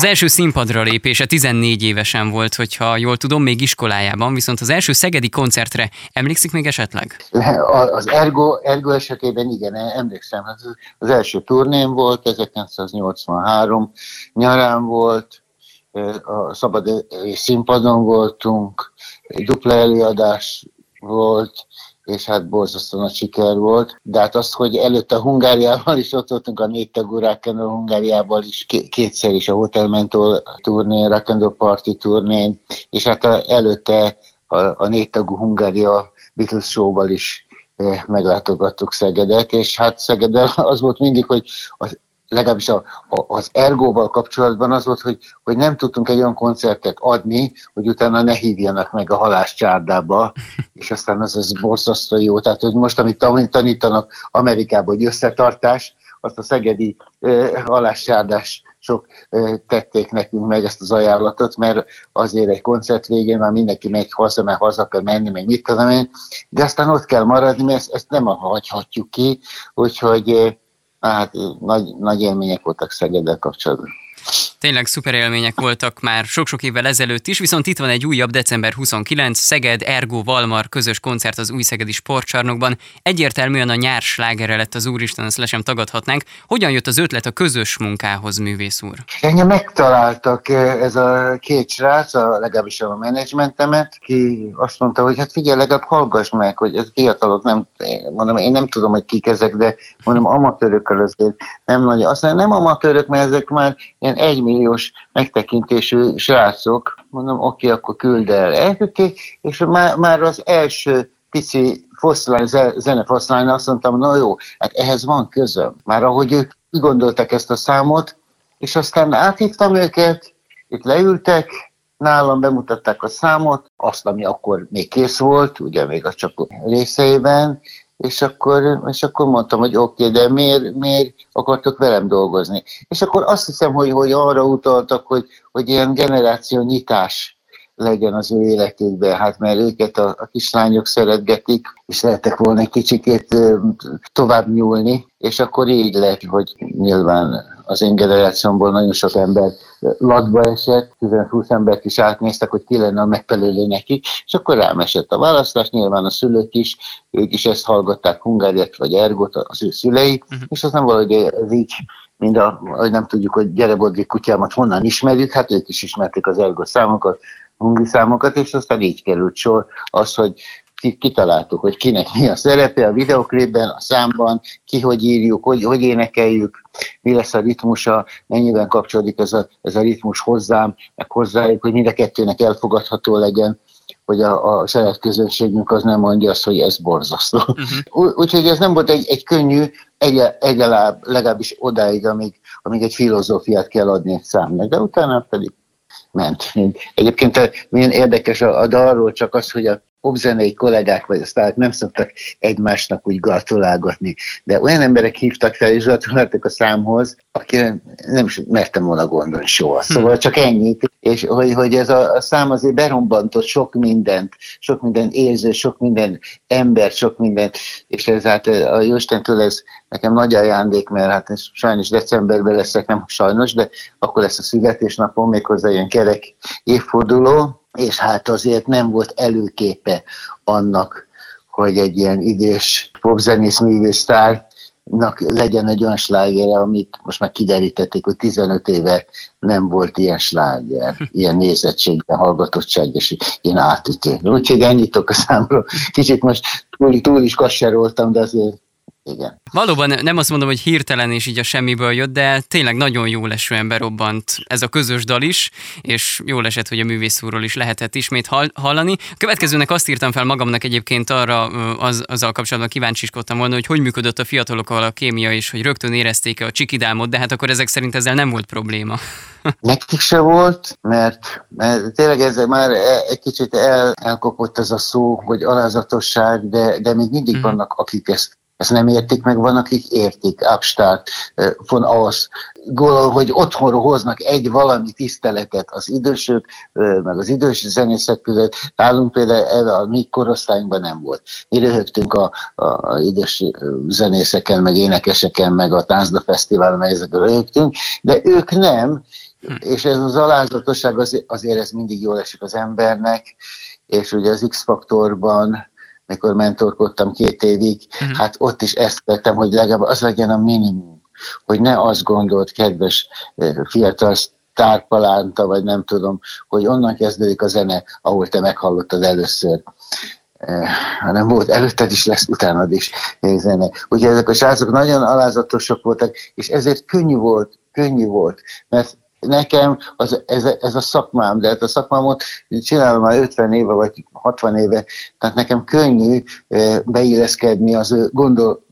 Az első színpadra lépése 14 évesen volt, hogyha jól tudom, még iskolájában, viszont az első szegedi koncertre emlékszik még esetleg? Az Ergo, Ergo esetében igen, emlékszem. Az első turnén volt, 1983 nyarán volt, a szabad színpadon voltunk, dupla előadás volt, és hát borzasztó nagy siker volt. De hát azt, hogy előtte a Hungáriával is ott voltunk, a négy tagú Rakendó Hungáriával is kétszer is a Hotel Mentol turnén, Rakendó Party turnén, és hát előtte a, a négy tagú Hungária Beatles show is eh, meglátogattuk Szegedet, és hát Szegeden az volt mindig, hogy az legalábbis a, a, az ergóval kapcsolatban az volt, hogy, hogy nem tudtunk egy olyan koncertet adni, hogy utána ne hívjanak meg a halás csárdába, és aztán az az borzasztó jó. Tehát, hogy most, amit tanítanak Amerikában, hogy összetartás, azt a szegedi eh, haláscsárdás sok eh, tették nekünk meg ezt az ajánlatot, mert azért egy koncert végén már mindenki megy haza, mert haza kell menni, meg mit tudom én, de aztán ott kell maradni, mert ezt, ezt nem hagyhatjuk ki, úgyhogy Hát nagy, nagy élmények voltak Szegeddel kapcsolatban. Tényleg szuper élmények voltak már sok-sok évvel ezelőtt is, viszont itt van egy újabb december 29, Szeged Ergo Valmar közös koncert az új Szegedi Sportcsarnokban. Egyértelműen a nyár slágere lett az Úristen, ezt le sem tagadhatnánk. Hogyan jött az ötlet a közös munkához, művész úr? Engem megtaláltak ez a két srác, a, legalábbis a menedzsmentemet, ki azt mondta, hogy hát figyelj, legalább hallgass meg, hogy ez fiatalok nem, mondom, én nem tudom, hogy kik ezek, de mondom, amatőrökkel azért nem nagy. Aztán nem amatőrök, mert ezek már ilyen egy egymilliós megtekintésű srácok, mondom, oké, akkor küld el. Elküldték, és már, már az első pici foszlány, zenefoszlány azt mondtam, na jó, hát ehhez van közöm. Már ahogy ők gondoltak ezt a számot, és aztán áthívtam őket, itt leültek, nálam bemutatták a számot, azt, ami akkor még kész volt, ugye még a csak részeiben, és akkor, és akkor mondtam, hogy oké, okay, de miért, miért akartok velem dolgozni? És akkor azt hiszem, hogy, hogy arra utaltak, hogy, hogy ilyen generáció nyitás legyen az ő életükben, hát mert őket a, a kislányok szeretgetik, és szerettek volna egy kicsikét tovább nyúlni, és akkor így lett, hogy nyilván az én generációmból nagyon sok ember latba esett, 10-20 embert is átnéztek, hogy ki lenne a megfelelő neki, és akkor rám esett a választás, nyilván a szülők is, ők is ezt hallgatták, Hungáriát vagy Ergot, az ő szülei, uh-huh. és aztán valahogy ez így mind a, hogy nem tudjuk, hogy gyere Bodrik kutyámat honnan ismerjük, hát ők is ismerték az Ergot számokat, Hungi számokat, és aztán így került sor az, hogy kitaláltuk, hogy kinek mi a szerepe a videoklipben, a számban, ki hogy írjuk, hogy, hogy énekeljük, mi lesz a ritmusa, mennyiben kapcsolódik ez a, ez a ritmus hozzám, meg hozzájuk, hogy mind a kettőnek elfogadható legyen, hogy a, a saját közönségünk az nem mondja azt, hogy ez borzasztó. Uh-huh. Úgyhogy ez nem volt egy, egy könnyű, egy, egyáltalán legalábbis odáig, amíg, amíg egy filozófiát kell adni egy számnak, de utána pedig ment. Egyébként milyen érdekes a, a dalról csak az, hogy a popzenei kollégák vagy sztárok nem szoktak egymásnak úgy gratulálgatni, de olyan emberek hívtak fel és gratuláltak a számhoz, akire nem is mertem volna gondolni soha. Hm. Szóval csak ennyit, és hogy, hogy ez a, a szám azért berombantott sok mindent, sok minden érző, sok minden ember, sok mindent, és ez hát a Jóistentől ez nekem nagy ajándék, mert hát sajnos decemberben leszek, nem sajnos, de akkor lesz a születésnapom, méghozzá ilyen kerek évforduló, és hát azért nem volt előképe annak, hogy egy ilyen idős popzenész művésztárnak legyen egy olyan slágere, amit most már kiderítették, hogy 15 éve nem volt ilyen sláger, ilyen nézettségben, hallgatottság és ilyen átütő. Úgyhogy ennyit a számról. Kicsit most túl, túl is kasseroltam, de azért igen. Valóban nem azt mondom, hogy hirtelen és így a semmiből jött, de tényleg nagyon jó lesően berobbant ez a közös dal is, és jó esett, hogy a művész úrról is lehetett ismét hallani. A következőnek azt írtam fel magamnak egyébként arra, az, azzal kapcsolatban kíváncsiskodtam volna, hogy hogy működött a fiatalokkal a kémia, és hogy rögtön érezték a csikidámot, de hát akkor ezek szerint ezzel nem volt probléma. Nekik se volt, mert, mert tényleg ezzel már e, egy kicsit el, elkopott ez a szó, hogy alázatosság, de, de még mindig mm. vannak, akik ezt ezt nem értik meg, van, akik értik, Abstart von aus. Golol, hogy otthonról hoznak egy valami tiszteletet az idősök, meg az idős zenészek között. Nálunk például a mi korosztályunkban nem volt. Mi röhögtünk a, a, idős zenészeken, meg énekeseken, meg a Táncda Fesztiválon, meg ezekről röhögtünk, de ők nem, Hm. És ez az alázatosság azért, azért ez mindig jól esik az embernek, és ugye az X-faktorban, mikor mentorkodtam két évig, uh-huh. hát ott is ezt vettem, hogy legalább az legyen a minimum, hogy ne azt gondolt, kedves fiatal tárpalánta, vagy nem tudom, hogy onnan kezdődik a zene, ahol te meghallottad először hanem volt előtted is, lesz utánad is zene. Ugye ezek a srácok nagyon alázatosok voltak, és ezért könnyű volt, könnyű volt, mert nekem az, ez, ez a szakmám, de hát a szakmámot csinálom már 50 éve vagy 60 éve, tehát nekem könnyű beilleszkedni az ő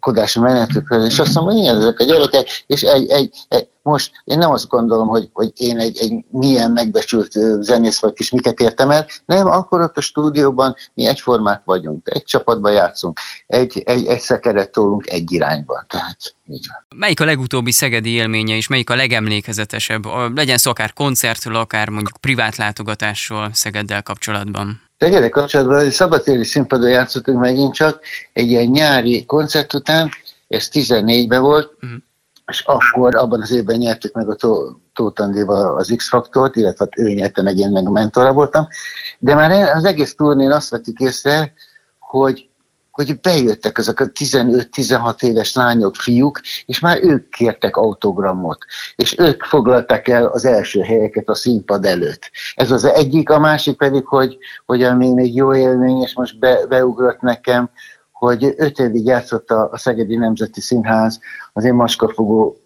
gondolkodási menetükhöz, és azt mondom, hogy ilyen ezek a gyerekek, és egy, egy, egy, most én nem azt gondolom, hogy, hogy én egy, egy milyen megbecsült zenész vagy kis miket értem el, nem, akkor ott a stúdióban mi egyformák vagyunk, egy csapatban játszunk, egy, egy, egy szekeret tolunk egy irányba, tehát így van. Melyik a legutóbbi szegedi élménye, és melyik a legemlékezetesebb? Legyen szó akár koncertről, akár mondjuk privát látogatásról Szegeddel kapcsolatban. Szegedek kapcsolatban egy szabadtéri színpadon játszottunk megint csak egy ilyen nyári koncert után, ez 14-ben volt, uh-huh és akkor abban az évben nyertük meg a Tóth Andéval az X-faktort, illetve hát ő nyerte meg, én meg a mentora voltam, de már az egész turnén azt vettük észre, hogy, hogy bejöttek ezek a 15-16 éves lányok, fiúk, és már ők kértek autogramot, és ők foglalták el az első helyeket a színpad előtt. Ez az egyik, a másik pedig, hogy, hogy ami még jó élmény, és most be, beugrott nekem, hogy öt évig játszott a, a Szegedi Nemzeti Színház az én maskafogó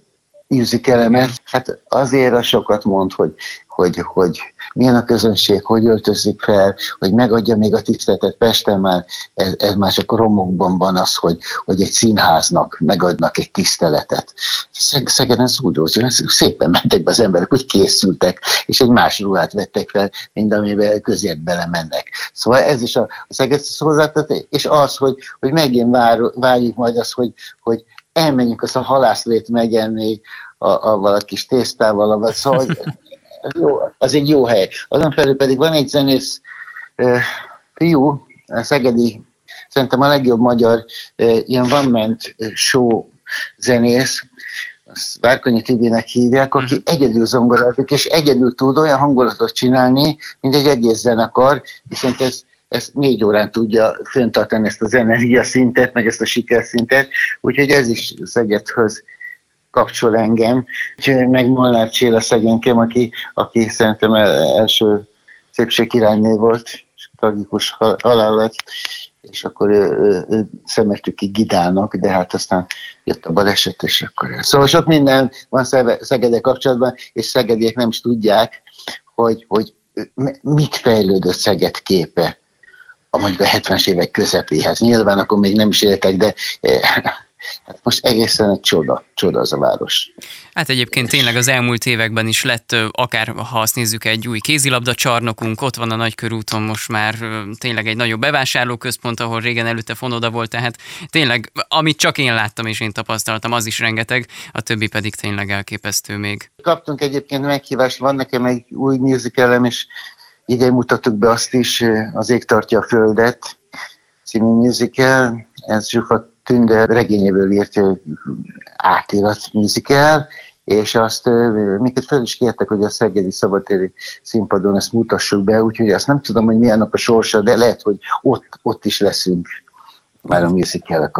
musicalemet, hát azért a sokat mond, hogy, hogy, hogy milyen a közönség, hogy öltözik fel, hogy megadja még a tiszteletet Pesten már, ez, ez már csak romokban van az, hogy, hogy egy színháznak megadnak egy tiszteletet. Szegeden zúdózó, szépen mentek be az emberek, hogy készültek, és egy más ruhát vettek fel, mint amiben közért belemennek. Szóval ez is a, a Szeged hozzátartó, és az, hogy, hogy megint vár, várjuk majd azt, hogy, hogy elmenjünk azt a halászlét megenni a, a valaki kis tésztával, vagy szóval az, jó, az egy jó hely. Azon felül pedig van egy zenész uh, fiú, a Szegedi, szerintem a legjobb magyar uh, ilyen van ment show zenész, azt Várkonyi Tibinek hívják, aki mhm. egyedül zongorázik, és egyedül tud olyan hangulatot csinálni, mint egy egész zenekar, viszont ez ezt négy órán tudja föntartani ezt az energiaszintet, meg ezt a sikerszintet, úgyhogy ez is Szegedhöz kapcsol engem. Úgyhogy meg Molnár Cséla szegénykem, aki, aki szerintem első szépségkirálynő volt, és tragikus halál lett, és akkor ő, szemestük ki Gidának, de hát aztán jött a baleset, és akkor... Szóval sok minden van Szegedek kapcsolatban, és Szegediek nem is tudják, hogy, hogy mit fejlődött Szeged képe a mondjuk a 70-es évek közepéhez. Nyilván akkor még nem is éltek, de eh, hát most egészen egy csoda, csoda az a város. Hát egyébként tényleg az elmúlt években is lett, akár ha azt nézzük, egy új kézilabda csarnokunk, ott van a Nagykörúton most már tényleg egy nagyobb bevásárlóközpont, ahol régen előtte Fonoda volt, tehát tényleg, amit csak én láttam és én tapasztaltam, az is rengeteg, a többi pedig tényleg elképesztő még. Kaptunk egyébként meghívást, van nekem egy új musicalem, és Idén mutattuk be azt is, az Ég tartja a Földet című musical, ez Zsufa Tünder regényéből írt átirat musical, és azt minket fel is kértek, hogy a Szegedi Szabadtéri színpadon ezt mutassuk be, úgyhogy azt nem tudom, hogy milyen a sorsa, de lehet, hogy ott, ott is leszünk már a musical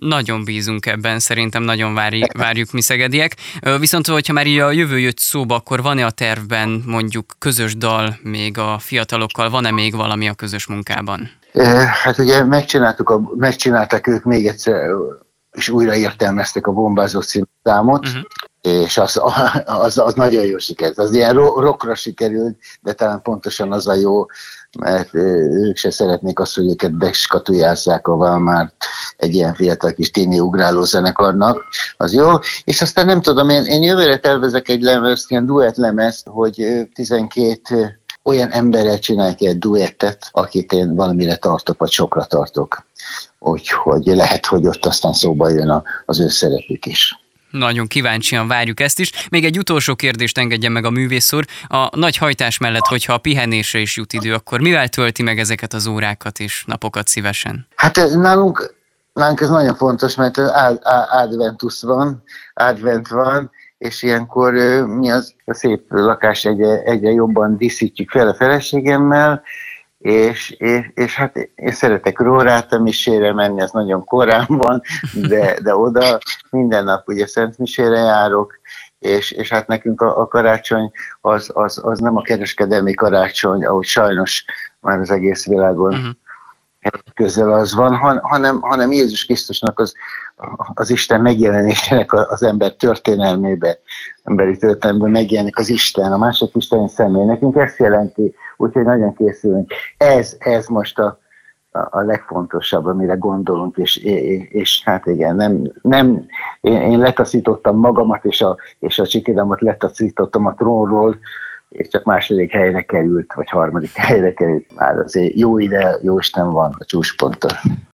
nagyon bízunk ebben, szerintem nagyon vári, várjuk mi szegediek. Viszont, hogyha már így a jövő jött szóba, akkor van-e a tervben mondjuk közös dal még a fiatalokkal, van-e még valami a közös munkában? Hát ugye megcsináltuk a, megcsinálták ők még egyszer, és újra értelmeztek a bombázó számot, uh-huh. és az, az, az nagyon jó sikerült. Az ilyen rockra sikerült, de talán pontosan az a jó, mert ők se szeretnék azt, hogy őket beskatujázzák a Valmár egy ilyen fiatal kis téni ugráló zenekarnak, az jó. És aztán nem tudom, én, én jövőre tervezek egy lemezt, ilyen duett lemezt, hogy 12 olyan emberrel csinálják egy duettet, akit én valamire tartok, vagy sokra tartok. Úgyhogy lehet, hogy ott aztán szóba jön az ő szerepük is. Nagyon kíváncsian várjuk ezt is. Még egy utolsó kérdést engedjen meg a művész úr. A nagy hajtás mellett, hogyha a pihenésre is jut idő, akkor mivel tölti meg ezeket az órákat és napokat szívesen? Hát eh, nálunk, nálunk ez nagyon fontos, mert adventus van, advent van, és ilyenkor mi az a szép lakás egyre, egyre jobban díszítjük fel a feleségemmel, és, és, és hát én szeretek Róráta misére menni, az nagyon korán van, de, de oda minden nap ugye Szent Misére járok, és, és hát nekünk a, a karácsony az, az, az nem a kereskedelmi karácsony, ahogy sajnos már az egész világon uh-huh közel az van, hanem, hanem Jézus Krisztusnak az, az Isten megjelenésének az ember történelmébe, emberi történelmében megjelenik az Isten, a másik Isten személy. Nekünk ezt jelenti, úgyhogy nagyon készülünk. Ez, ez most a, a legfontosabb, amire gondolunk, és, és, és hát igen, nem, nem én, én letaszítottam magamat, és a, és a csikidámat letaszítottam a trónról, és csak második helyre került, vagy harmadik helyre került. Már azért jó ide, jó Isten van a csúcsponton.